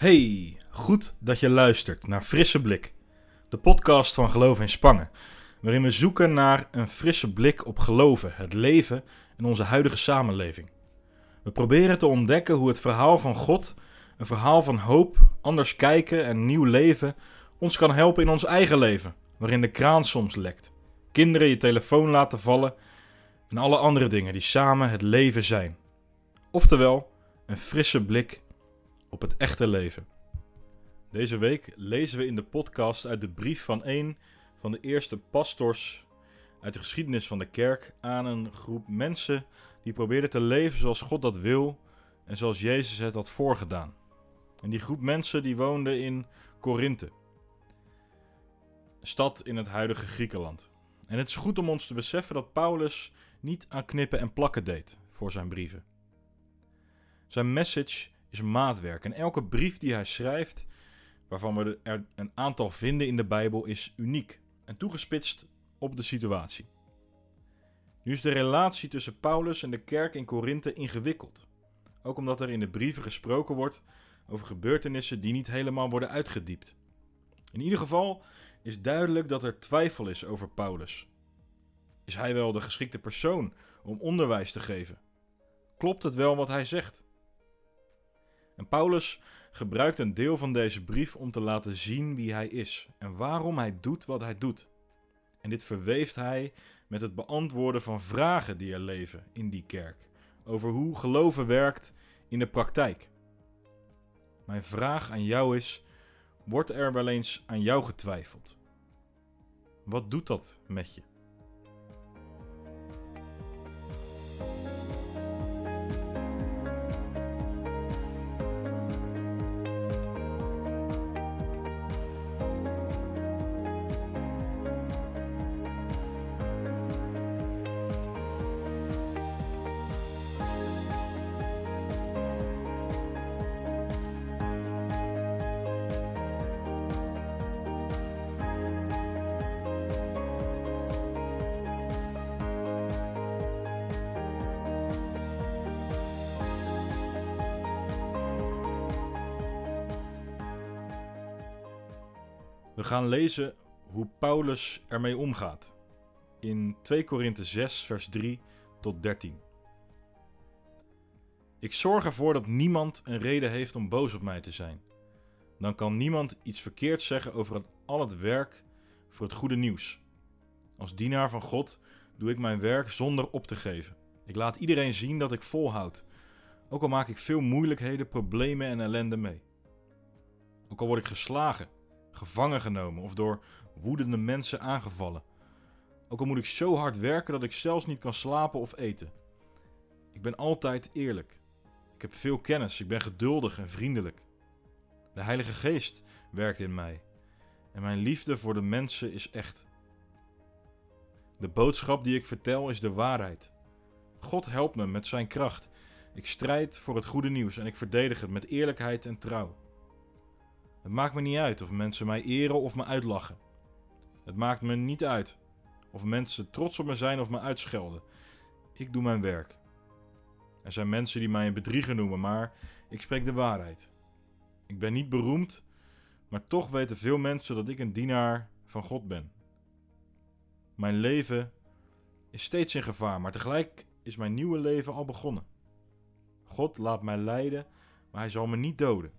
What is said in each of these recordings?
Hey, goed dat je luistert naar Frisse Blik, de podcast van Geloof in Spangen, waarin we zoeken naar een frisse blik op geloven, het leven en onze huidige samenleving. We proberen te ontdekken hoe het verhaal van God, een verhaal van hoop, anders kijken en nieuw leven, ons kan helpen in ons eigen leven, waarin de kraan soms lekt, kinderen je telefoon laten vallen en alle andere dingen die samen het leven zijn. Oftewel, een frisse blik op het echte leven. Deze week lezen we in de podcast uit de brief van een van de eerste pastors uit de geschiedenis van de kerk aan een groep mensen die probeerden te leven zoals God dat wil en zoals Jezus het had voorgedaan. En die groep mensen die woonde in Korinthe, stad in het huidige Griekenland. En het is goed om ons te beseffen dat Paulus niet aan knippen en plakken deed voor zijn brieven. Zijn message is maatwerk en elke brief die hij schrijft, waarvan we er een aantal vinden in de Bijbel, is uniek en toegespitst op de situatie. Nu is de relatie tussen Paulus en de kerk in Korinthe ingewikkeld. Ook omdat er in de brieven gesproken wordt over gebeurtenissen die niet helemaal worden uitgediept. In ieder geval is duidelijk dat er twijfel is over Paulus. Is hij wel de geschikte persoon om onderwijs te geven? Klopt het wel wat hij zegt? En Paulus gebruikt een deel van deze brief om te laten zien wie hij is en waarom hij doet wat hij doet. En dit verweeft hij met het beantwoorden van vragen die er leven in die kerk over hoe geloven werkt in de praktijk. Mijn vraag aan jou is: wordt er wel eens aan jou getwijfeld? Wat doet dat met je? We gaan lezen hoe Paulus ermee omgaat. In 2 Korinthe 6, vers 3 tot 13. Ik zorg ervoor dat niemand een reden heeft om boos op mij te zijn. Dan kan niemand iets verkeerds zeggen over al het werk voor het goede nieuws. Als dienaar van God doe ik mijn werk zonder op te geven. Ik laat iedereen zien dat ik volhoud. Ook al maak ik veel moeilijkheden, problemen en ellende mee. Ook al word ik geslagen gevangen genomen of door woedende mensen aangevallen. Ook al moet ik zo hard werken dat ik zelfs niet kan slapen of eten. Ik ben altijd eerlijk. Ik heb veel kennis, ik ben geduldig en vriendelijk. De Heilige Geest werkt in mij en mijn liefde voor de mensen is echt. De boodschap die ik vertel is de waarheid. God helpt me met zijn kracht. Ik strijd voor het goede nieuws en ik verdedig het met eerlijkheid en trouw. Het maakt me niet uit of mensen mij eren of me uitlachen. Het maakt me niet uit of mensen trots op me zijn of me uitschelden. Ik doe mijn werk. Er zijn mensen die mij een bedrieger noemen, maar ik spreek de waarheid. Ik ben niet beroemd, maar toch weten veel mensen dat ik een dienaar van God ben. Mijn leven is steeds in gevaar, maar tegelijk is mijn nieuwe leven al begonnen. God laat mij lijden, maar hij zal me niet doden.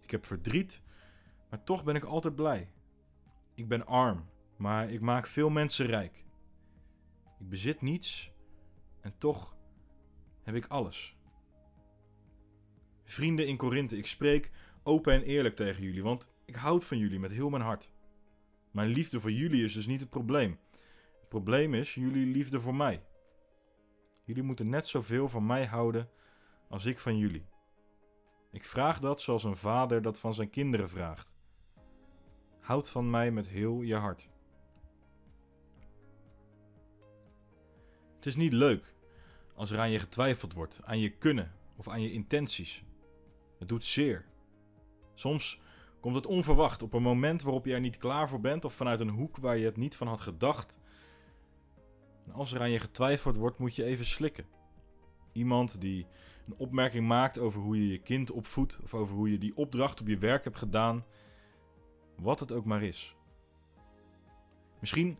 Ik heb verdriet, maar toch ben ik altijd blij. Ik ben arm, maar ik maak veel mensen rijk. Ik bezit niets en toch heb ik alles. Vrienden in Korinthe, ik spreek open en eerlijk tegen jullie, want ik houd van jullie met heel mijn hart. Mijn liefde voor jullie is dus niet het probleem. Het probleem is jullie liefde voor mij. Jullie moeten net zoveel van mij houden als ik van jullie. Ik vraag dat zoals een vader dat van zijn kinderen vraagt. Houd van mij met heel je hart. Het is niet leuk als er aan je getwijfeld wordt, aan je kunnen of aan je intenties. Het doet zeer. Soms komt het onverwacht op een moment waarop je er niet klaar voor bent of vanuit een hoek waar je het niet van had gedacht. Als er aan je getwijfeld wordt, moet je even slikken. Iemand die een opmerking maakt over hoe je je kind opvoedt of over hoe je die opdracht op je werk hebt gedaan, wat het ook maar is. Misschien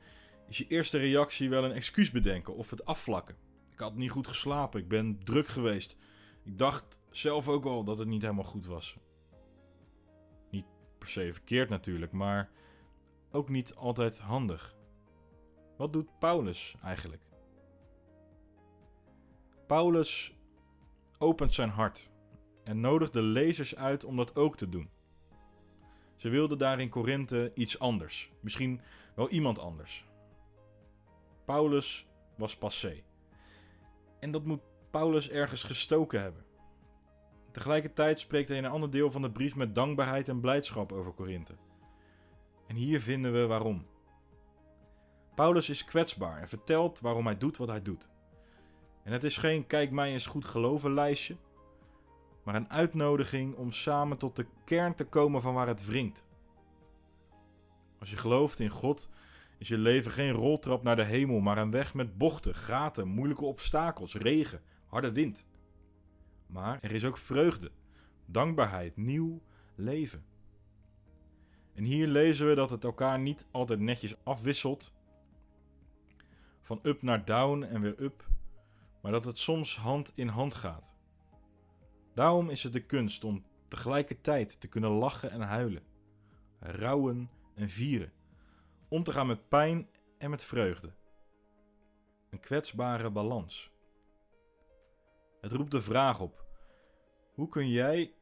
is je eerste reactie wel een excuus bedenken of het afvlakken. Ik had niet goed geslapen, ik ben druk geweest. Ik dacht zelf ook al dat het niet helemaal goed was. Niet per se verkeerd natuurlijk, maar ook niet altijd handig. Wat doet Paulus eigenlijk? Paulus opent zijn hart en nodigt de lezers uit om dat ook te doen. Ze wilden daar in Korinthe iets anders, misschien wel iemand anders. Paulus was passé. En dat moet Paulus ergens gestoken hebben. Tegelijkertijd spreekt hij in een ander deel van de brief met dankbaarheid en blijdschap over Korinthe. En hier vinden we waarom. Paulus is kwetsbaar en vertelt waarom hij doet wat hij doet. En het is geen kijk mij eens goed geloven lijstje, maar een uitnodiging om samen tot de kern te komen van waar het wringt. Als je gelooft in God, is je leven geen roltrap naar de hemel, maar een weg met bochten, gaten, moeilijke obstakels, regen, harde wind. Maar er is ook vreugde, dankbaarheid, nieuw leven. En hier lezen we dat het elkaar niet altijd netjes afwisselt, van up naar down en weer up, maar dat het soms hand in hand gaat. Daarom is het de kunst om tegelijkertijd te kunnen lachen en huilen, rouwen en vieren, om te gaan met pijn en met vreugde. Een kwetsbare balans. Het roept de vraag op: hoe kun jij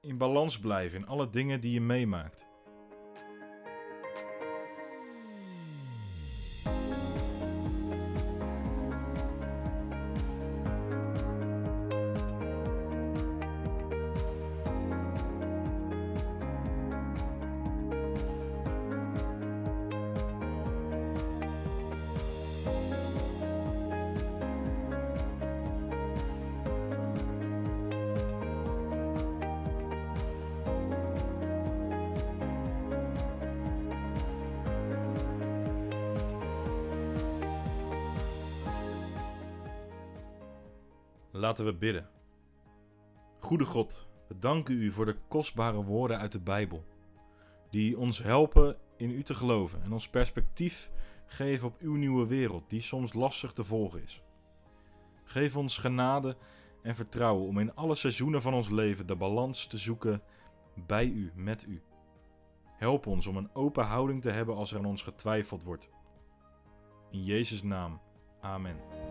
in balans blijven in alle dingen die je meemaakt? Laten we bidden. Goede God, we danken u voor de kostbare woorden uit de Bijbel, die ons helpen in u te geloven en ons perspectief geven op uw nieuwe wereld, die soms lastig te volgen is. Geef ons genade en vertrouwen om in alle seizoenen van ons leven de balans te zoeken bij u, met u. Help ons om een open houding te hebben als er aan ons getwijfeld wordt. In Jezus' naam, amen.